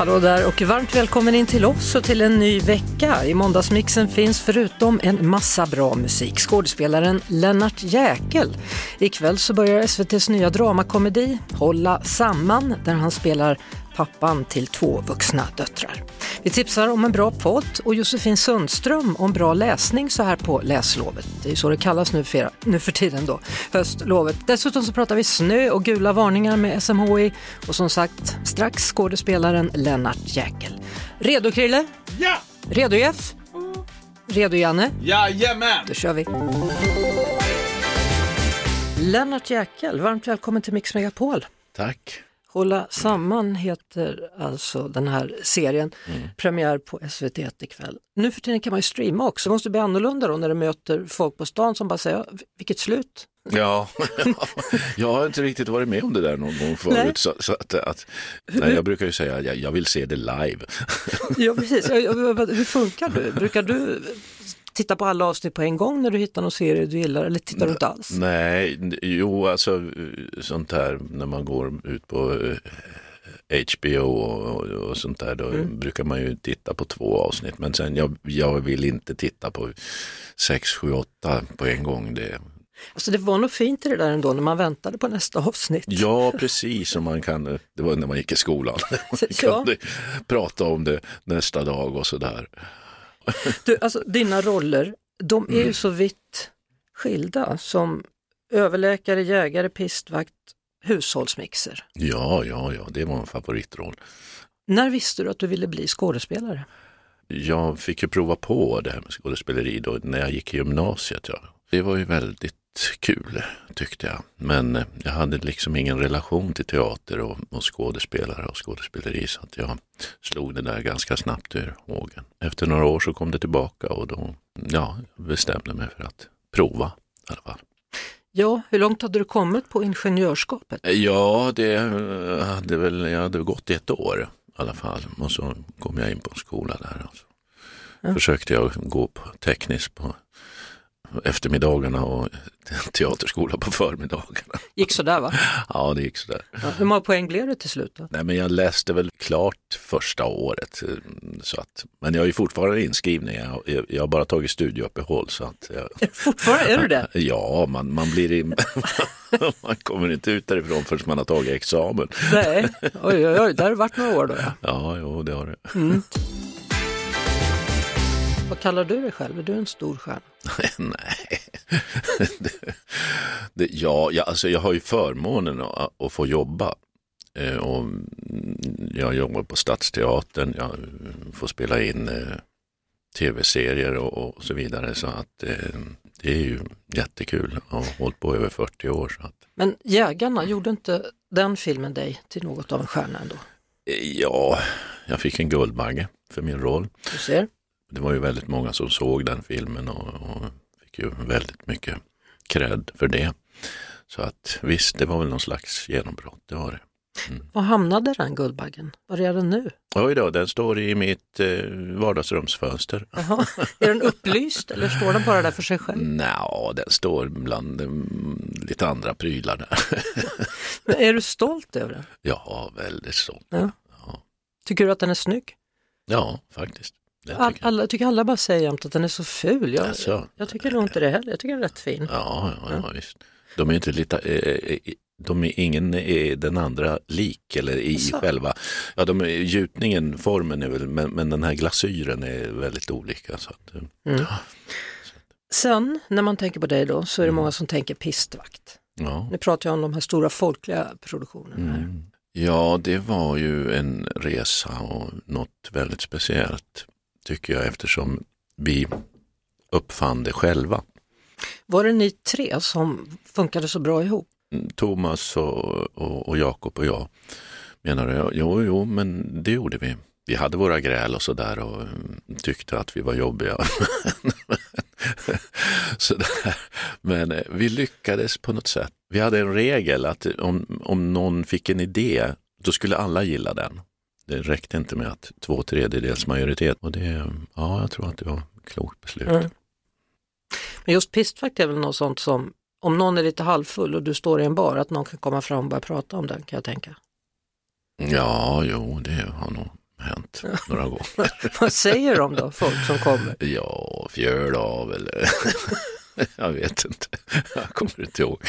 Hallå där och varmt välkommen in till oss och till en ny vecka. I måndagsmixen finns förutom en massa bra musik skådespelaren Lennart Jäkel. Ikväll så börjar SVTs nya dramakomedi Hålla samman där han spelar pappan till två vuxna döttrar. Vi tipsar om en bra podd och Josefin Sundström om bra läsning så här på läslovet. Det är ju så det kallas nu för, nu för tiden då, höstlovet. Dessutom så pratar vi snö och gula varningar med SMHI och som sagt strax skådespelaren Lennart Jäkel. Redo Krille? Ja! Redo Jeff? Redo Janne? Jajamän! Då kör vi. Lennart Jäkel, varmt välkommen till Mix Megapol. Tack. Hålla samman heter alltså den här serien, premiär på SVT ikväll. Nu för tiden kan man ju streama också, det måste bli annorlunda då när du möter folk på stan som bara säger, "Ja, vilket slut? Ja, jag har inte riktigt varit med om det där någon gång Nej. förut. Så, så att, att, nej, jag brukar ju säga jag, jag vill se det live. Ja precis, hur funkar du? Brukar du titta på alla avsnitt på en gång när du hittar någon serie du gillar eller tittar du inte alls? Nej, jo alltså eh, sånt här när man går ut på eh, HBO och, och, och sånt där, då brukar man ju titta på två avsnitt. Men sen jag, jag vill inte titta på sex, sju, åtta på en gång. Det, Alltså det var nog fint i det där ändå när man väntade på nästa avsnitt. Ja, precis som man kan, det var när man gick i skolan. Man Ja. kunde prata om det nästa dag och sådär. Du, alltså, dina roller, de är Mm. ju så vitt skilda som överläkare, jägare, pistvakt, hushållsmixer. Ja, ja, ja, det var en favoritroll. När visste du att du ville bli skådespelare? Jag fick ju prova på det här med skådespeleri då när jag gick i gymnasiet. Ja. Det var ju väldigt kul tyckte jag. Men eh, jag hade liksom ingen relation till teater och, och skådespelare och skådespeleri så att jag slog det där ganska snabbt ur hågen. Efter några år så kom det tillbaka och då ja, bestämde mig för att prova i alla fall. Ja, hur långt hade du kommit på ingenjörskapet? Ja, det eh, hade väl, jag hade gått ett år i alla fall och så kom jag in på en skola där. Alltså. Försökte jag gå på tekniskt på eftermiddagarna och teaterskola på förmiddagarna. Gick sådär va? Ja, det gick sådär. Ja, hur många poäng blev det till slut? Då? Nej, men jag läste väl klart första året. eh, Så att, men jag är ju fortfarande inskriven. Jag, jag, har bara tagit studieuppehåll. Så att jag, Fortfarande är du det? ja, man, man blir in, man kommer inte ut därifrån förrän man har tagit examen. Nej, oj oj oj, där har det varit några år då ja. Ja, jo, det har det. Vad kallar du dig själv? Är du en stor stjärna? Nej. det, det, ja, jag, alltså jag har ju förmånen att, att få jobba. Eh, och mm, jag jobbar på Stadsteatern, jag får spela in eh, tv-serier och, och så vidare. Så att eh, det är ju jättekul. Jag har hållit på över 40 år. Så att, Men Jägarna, gjorde inte den filmen dig till något av en stjärna ändå? ja, jag fick en Guldbagge för min roll. Du ser? Det var ju väldigt många som såg den filmen och, och fick ju väldigt mycket cred för det. Så att visst, det var väl någon slags genombrott, det var det. Var hamnade den Guldbaggen? Var är den nu? Oj då, den står i mitt eh, vardagsrumsfönster. Jaha. Är den upplyst eller står den bara där för sig själv? Nja, den står bland mm, lite andra prylar där. Men är du stolt över den? ja, väldigt stolt. Ja. Ja. Tycker du att den är snygg? Ja, faktiskt. All, alla, tycker alla bara säger jämt att den är så ful. Jag, Jaså? jag tycker nog inte det heller. Jag tycker den är rätt fin. Ja, ja, ja, visst. De är inte lite, eh, eh, de är ingen är den andra lik eller i Jaså? själva, ja de är, gjutningen, formen är väl, men, men den här glasyren är väldigt olika. Så att, eh, Mm. Sen när man tänker på dig då så är det många som tänker pistvakt. ja. Nu pratar jag om de här stora folkliga produktionerna. Mm. Ja, det var ju en resa och något väldigt speciellt tycker jag eftersom vi uppfann det själva. Var det ni tre som funkade så bra ihop? Thomas och, och, och Jakob och jag menar jag. Jo, jo, men det gjorde vi. Vi hade våra gräl och sådär och mm, tyckte att vi var jobbiga. sådär. Men eh, vi lyckades på något sätt. Vi hade en regel att om, om någon fick en idé, då skulle alla gilla den. Det räckte inte med att två tredjedels majoritet. Och det, ja, jag tror att det var ett klokt beslut. Mm. Men just pistfakt är väl något sånt som, om någon är lite halvfull och du står i en bar, att någon kan komma fram och börja prata om den kan jag tänka. Ja, jo, det har nog hänt några gånger. Vad säger de då, folk som kommer? Ja, fjöl av eller jag vet inte. Jag kommer inte ihåg.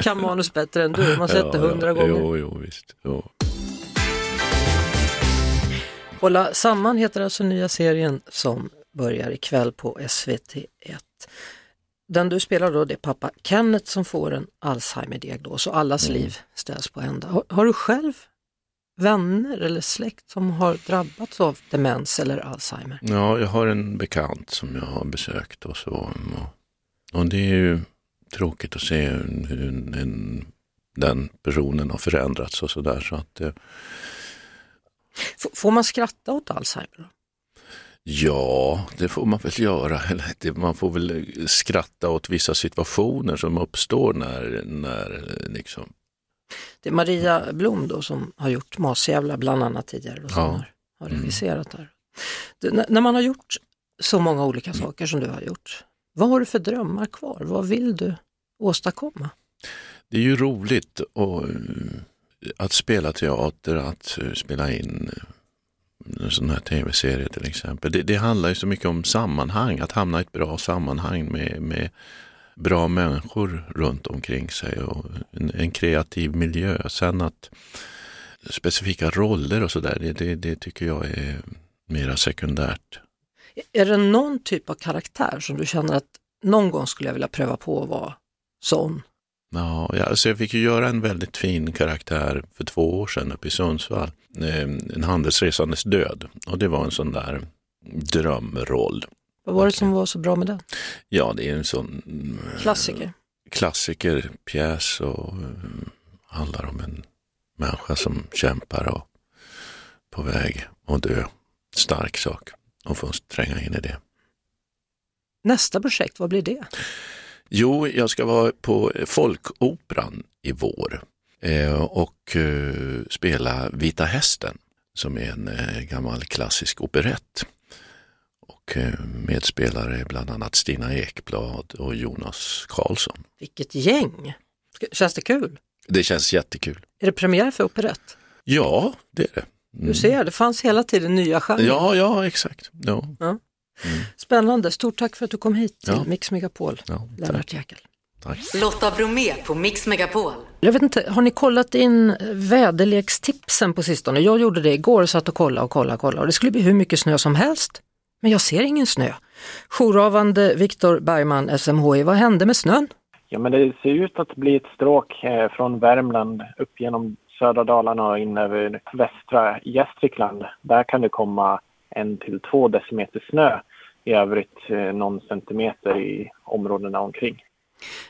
Kan manus bättre än du, man sett det hundra gånger. Jo, jo, visst. Jo. Hålla samman heter alltså nya serien som börjar ikväll på SVT1. Den du spelar då det är pappa Kenneth som får en Alzheimer-diagnos och allas Mm. liv ställs på ända. Har, har du själv vänner eller släkt som har drabbats av demens eller Alzheimer? Ja, jag har en bekant som jag har besökt och så. Och, och det är ju tråkigt att se hur, hur en, den personen har förändrats och sådär. Så att, eh, F- får man skratta åt Alzheimer? Då? ja, det får man väl göra. Man får väl skratta åt vissa situationer som uppstår när, när liksom, Det är Maria Blom då som har gjort Masjävla bland annat tidigare och som Ja. har, har regisserat där. Det, när, man har gjort så många olika saker som du har gjort, vad har du för drömmar kvar? Vad vill du åstadkomma? Det är ju roligt och, eh, att spela teater, att eh, spela in eh, en sån här tv-serie till exempel. Det, det handlar ju så mycket om sammanhang, att hamna i ett bra sammanhang med, med bra människor runt omkring sig och en, en kreativ miljö. Sen att specifika roller och sådär, det, det, det tycker jag är mera sekundärt. Är det någon typ av karaktär som du känner att någon gång skulle jag vilja pröva på att vara sån? Ja, alltså jag fick ju göra en väldigt fin karaktär för två år sedan uppe i Sundsvall. Eh, En handelsresandes död. Och det var en sån där drömroll. Vad var det som var så bra med den? Ja, det är en sån mm, Klassiker. klassikerpjäs och eh, handlar om en människa som kämpar och på väg att dö. Stark sak. Och får tränga in i det. Nästa projekt, vad blir det? Jo, jag ska vara på Folkoperan i vår eh, och eh, spela Vita hästen som är en eh, gammal klassisk operett. Och medspelare är bland annat Stina Ekblad och Jonas Karlsson. Vilket gäng! Känns det kul? Det känns jättekul. Är det premiär för operett? Ja, det är det. Du ser, det fanns hela tiden nya genrer. Ja, ja, exakt. Ja, Spännande, stort tack för att du kom hit till Ja. Mix Megapol, Ja, Lennart Jäkel. tack. Lotta Bromé på Mix Megapol. Jag vet inte, har ni kollat in väderlekstipsen på sistone? Jag gjorde det igår satt och kollade och kollade och kollade och det skulle bli hur mycket snö som helst. Men jag ser ingen snö. Jourhavande Viktor Bergman, SMHI, vad hände med snön? Ja, men det ser ut att bli ett stråk eh, från Värmland upp genom södra Dalarna och in över västra Gästrikland. Där kan det komma en till två decimeter snö. I övrigt eh, någon centimeter i områdena omkring.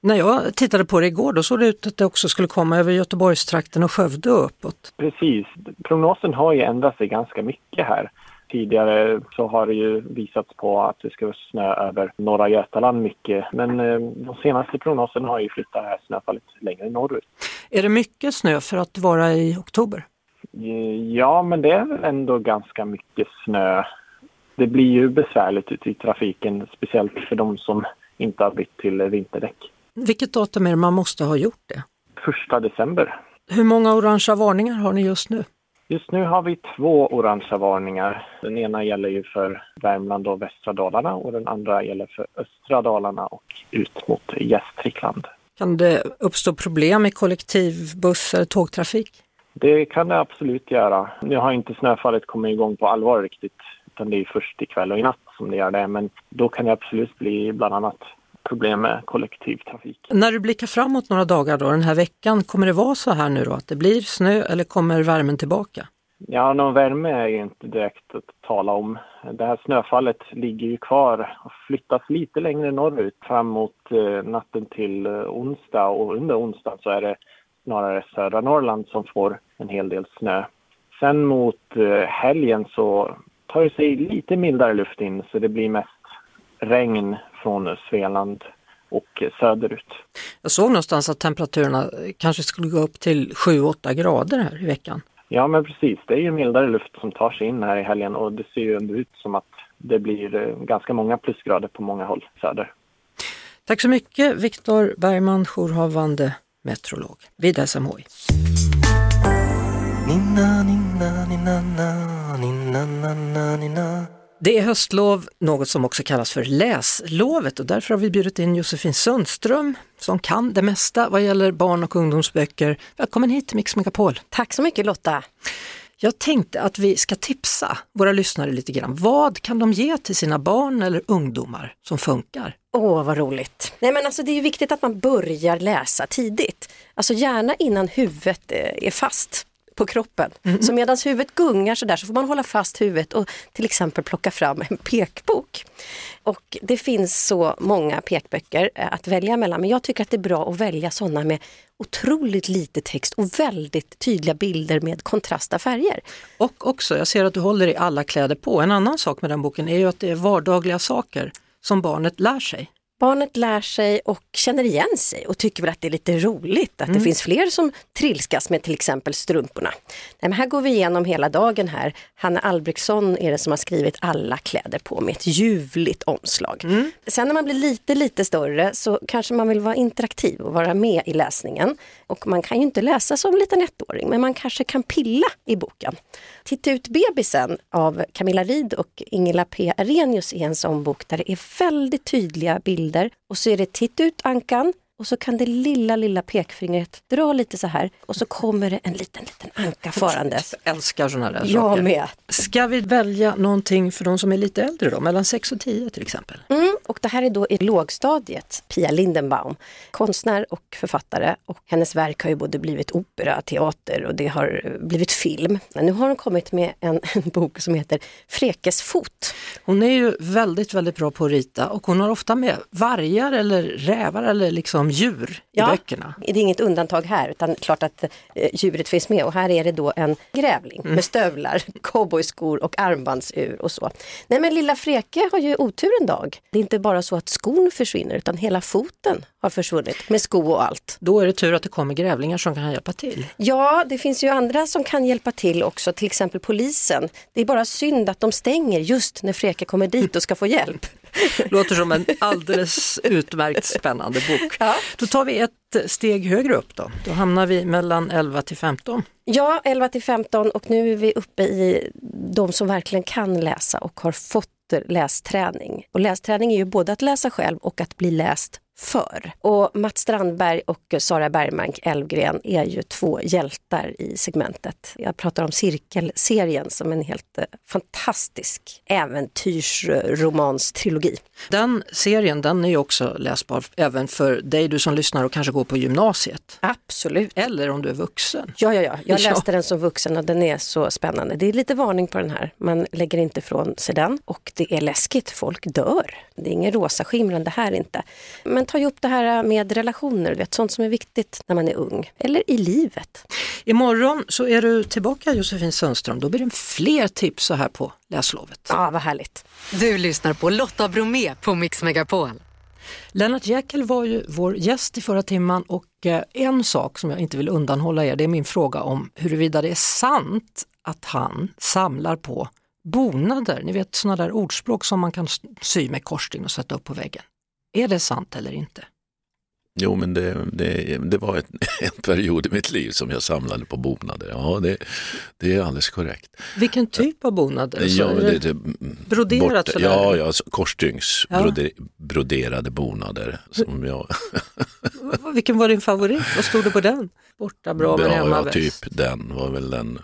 När jag tittade på det igår då såg det ut att det också skulle komma över Göteborgstrakten och Skövde och uppåt. Precis. Prognosen har ju ändrat sig ganska mycket här. Tidigare så har det ju visats på att det ska snö över norra Götaland mycket. Men eh, de senaste prognoserna har ju flyttat här snöfallet längre norrut. Är det mycket snö för att vara i oktober? Eh, Ja, men det är väl ändå ganska mycket snö. Det blir ju besvärligt ute i trafiken, speciellt för de som inte har bytt till vinterdäck. Vilket datum är det man måste ha gjort det? Första december. Hur många orangea varningar har ni just nu? Just nu har vi två orangea varningar. Den ena gäller ju för Värmland och västra Dalarna och den andra gäller för östra Dalarna och ut mot Gästrikland. Kan det uppstå problem i kollektivbuss eller tågtrafik? Det kan det absolut göra. Nu har inte snöfallet kommit igång på allvar riktigt utan det är först ikväll och i natt som det gör det. Men då kan det absolut bli bland annat problem med kollektivtrafik. När du blickar framåt några dagar då, den här veckan, kommer det vara så här nu då att det blir snö eller kommer värmen tillbaka? Ja, någon värme är ju inte direkt att tala om. Det här snöfallet ligger ju kvar och flyttas lite längre norrut fram mot eh, natten till eh, onsdag och under onsdagen så är det snarare södra Norrland som får en hel del snö. Sen mot eh, helgen så tar det sig lite mildare luft in så det blir mest regn från Svealand och söderut. Jag såg någonstans att temperaturerna kanske skulle gå upp till 7-8 grader här i veckan. Ja, men precis. Det är ju mildare luft som tar sig in här i helgen och det ser ju ändå ut som att det blir eh, ganska många plusgrader på många håll söder. Tack så mycket Viktor Bergman, jourhavande meteorolog vid SMHI. Det är höstlov, något som också kallas för läslovet och därför har vi bjudit in Josefin Sundström som kan det mesta vad gäller barn och ungdomsböcker. Välkommen hit till Mix Megapol. Tack så mycket Lotta. Jag tänkte att vi ska tipsa våra lyssnare lite grann. Vad kan de ge till sina barn eller ungdomar som funkar? Åh, vad roligt. Nej, men alltså, det är viktigt att man börjar läsa tidigt. Alltså gärna innan huvudet eh, är fast på kroppen. Mm. Så medan huvudet gungar så där så får man hålla fast huvudet och till exempel plocka fram en pekbok. Och det finns så många pekböcker eh, att välja mellan men jag tycker att det är bra att välja sådana med otroligt lite text och väldigt tydliga bilder med kontrasta färger. Och också, jag ser att du håller i alla kläder på. En annan sak med den boken är ju att det är vardagliga saker som barnet lär sig. Barnet lär sig och känner igen sig och tycker väl att det är lite roligt att det finns fler som trilskas med till exempel strumporna. Nej, men här går vi igenom hela dagen här. Hanna Albrektsson är det som har skrivit alla kläder på med ett ljuvligt omslag. Sen när man blir lite, lite större så kanske man vill vara interaktiv och vara med i läsningen. Och man kan ju inte läsa som liten ettåring men man kanske kan pilla i boken. Titta ut bebisen av Camilla Rid och Ingela P Arrhenius är en sån bok där det är väldigt tydliga bilder och så är det titt ut ankan och så kan det lilla, lilla pekfingret dra lite så här och så kommer det en liten, liten anka farandes. Jag älskar sådana där Jag saker. med. Ska vi välja någonting för de som är lite äldre då, mellan 6 och 10 till exempel? Mm, och det här är då i lågstadiet, Pia Lindenbaum, konstnär och författare. Och hennes verk har ju både blivit opera, teater och det har blivit film. Men nu har hon kommit med en, en bok som heter Frekes fot. Hon är ju väldigt, väldigt bra på att rita och hon har ofta med vargar eller rävar eller liksom djur i böckerna. Det är inget undantag här utan klart att eh, djuret finns med och här är det då en grävling Mm. med stövlar, cowboyskor och armbandsur och så. Nej men lilla Freke har ju otur en dag. Det är inte bara så att skon försvinner utan hela foten har försvunnit med sko och allt. Då är det tur att det kommer grävlingar som kan hjälpa till. Ja, det finns ju andra som kan hjälpa till också, till exempel polisen. Det är bara synd att de stänger just när Freke kommer dit och ska få hjälp. Låter som en alldeles utmärkt spännande bok. Ja. Då tar vi ett steg högre upp då. Då hamnar vi mellan 11 till 15. Ja, 11 till 15 och nu är vi uppe i de som verkligen kan läsa och har fått lästräning. Och lästräning är ju både att läsa själv och att bli läst för. Och Mats Strandberg och Sara Bergmark Elfgren är ju två hjältar i segmentet. Jag pratar om Cirkelserien som en helt eh, fantastisk äventyrsromanstrilogi. Den serien den är ju också läsbar även för dig du som lyssnar och kanske går på gymnasiet. Absolut. Eller om du är vuxen. Ja, ja, ja. Jag Ja. läste den som vuxen och den är så spännande. Det är lite varning på den här. Man lägger inte ifrån sig den och det är läskigt. Folk dör. Det är ingen rosa skimrande här inte. Men ta ju upp det här med relationer, du vet, sånt som är viktigt när man är ung. Eller i livet. Imorgon så är du tillbaka Josefin Sundström. Då blir det fler tips så här på läslovet. Ja, vad härligt. Du lyssnar på Lotta Bromé på Mix Megapol. Lennart Jäkel var ju vår gäst i förra timman och eh, en sak som jag inte vill undanhålla er det är min fråga om huruvida det är sant att han samlar på bonader, ni vet sådana där ordspråk som man kan sy med korsstygn och sätta upp på väggen. Är det sant eller inte? Jo, men det, det, det var ett, en period i mitt liv som jag samlade på bonader. Ja, det, det är alldeles korrekt. Vilken typ av bonader? Ja, det, det, det, broderat sådär? Ja, ja korsstygns Ja. broderade bonader. Som jag, Vilken var din favorit? Vad stod det på den? Borta bra men hemma ja, bäst. typ den var väl den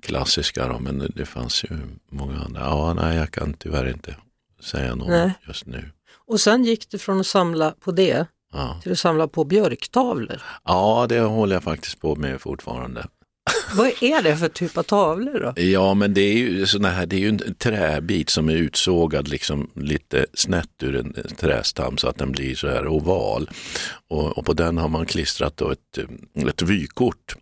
klassiska då, men det, det fanns ju många andra. Ja, nej, jag kan tyvärr inte säga någon Nej. just nu. Och sen gick du från att samla på det Ja. till att samla på björktavlor. ja, det håller jag faktiskt på med fortfarande. Vad är det för typ av tavlor då? Ja, men det är ju såna här, det är ju en träbit som är utsågad liksom lite snett ur en trästam så att den blir så här oval. Och, och på den har man klistrat då ett, ett vykort.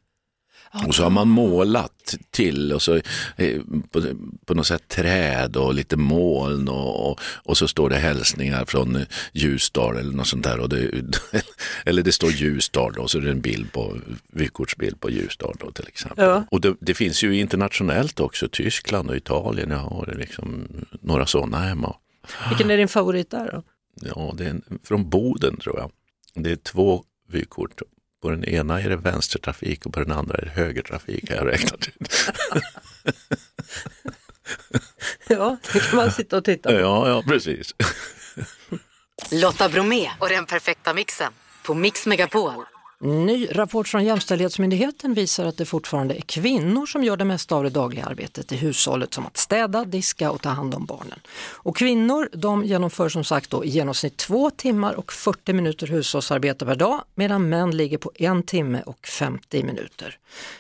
Och så har man målat till och så eh, på, på något sätt träd och lite moln och, och, och så står det hälsningar från Ljusdal eller något sånt där. Och det, eller det står Ljusdal och så är det en bild på, vykortsbild på Ljusdal då till exempel. Ja. Och det, det finns ju internationellt också, Tyskland och Italien, jag har liksom några sådana hemma. Vilken är din favorit där då? Ja, det är en, från Boden tror jag. Det är två vykort. På den ena är det vänstertrafik och på den andra är det högertrafik har jag räknat ut. Ja, det kan man sitta och titta på. Ja, ja precis. Lotta Bromé och den perfekta mixen på Mix Megapol. Ny rapport från Jämställdhetsmyndigheten visar att det fortfarande är kvinnor som gör det mesta av det dagliga arbetet i hushållet som att städa, diska och ta hand om barnen. Och kvinnor de genomför som sagt då i genomsnitt två timmar och 40 minuter hushållsarbete per dag medan män ligger på en timme och 50 minuter.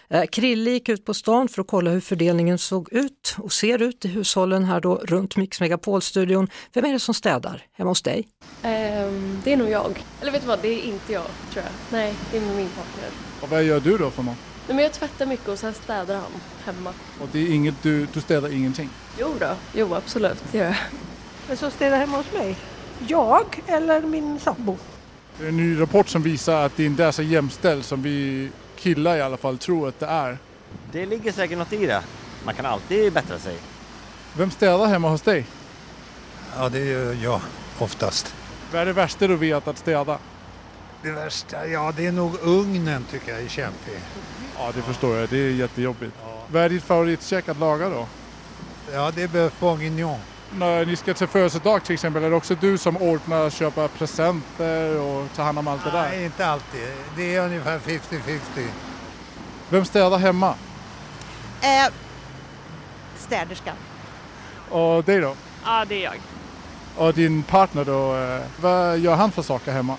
Eh, Krille gick ut på stan för att kolla hur fördelningen såg ut och ser ut i hushållen här då runt Mix Megapol-studion. Vem är det som städar hemma hos dig? Um, det är nog jag. Eller vet du vad, det är inte jag tror jag. Nej, det är min partner. Och vad gör du då för något? Nej, men jag tvättar mycket och sen städar han hemma. Och det är inget, du, du städar ingenting? Jo då, jo absolut, det gör jag. Men som städar hemma hos mig? Jag eller min sambo? Det är en ny rapport som visar att det inte är så jämställt som vi killar i alla fall tror att det är. Det ligger säkert något i det. Man kan alltid bättra sig. Vem städar hemma hos dig? Ja, det är jag oftast. Vad är det värsta du vet att städa? Det värsta, ja det är nog ugnen tycker jag är kämpig. Ja, det förstår jag. Det är jättejobbigt. Vad är ditt favoritkäk att laga då? Ja, det är bœuf bourguignon. När ni ska till födelsedag till exempel, är det också du som ordnar att köpa presenter och ta hand om allt det där? Nej, inte alltid. Det är ungefär 50-50. Vem städar hemma? Eh, städerskan. Och dig då? Ja, det är jag. Och din partner då, eh, vad gör han för saker hemma?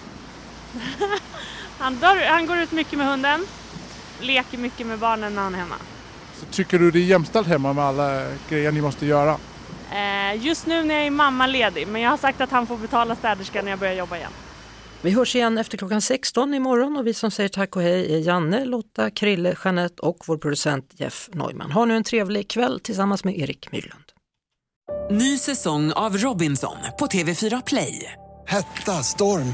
Han, dör, han går ut mycket med hunden, leker mycket med barnen när han är hemma. Så tycker du det är jämställt hemma med alla grejer ni måste göra? Eh, just nu när jag är mammaledig, men jag har sagt att han får betala städerskan när jag börjar jobba igen. Vi hörs igen efter klockan 16 imorgon och vi som säger tack och hej är Janne, Lotta, Krille, Jeanette och vår producent Jeff Neumann. Ha nu en trevlig kväll tillsammans med Erik Myrlund. Ny säsong av Robinson på TV4 Play. Hetta, storm,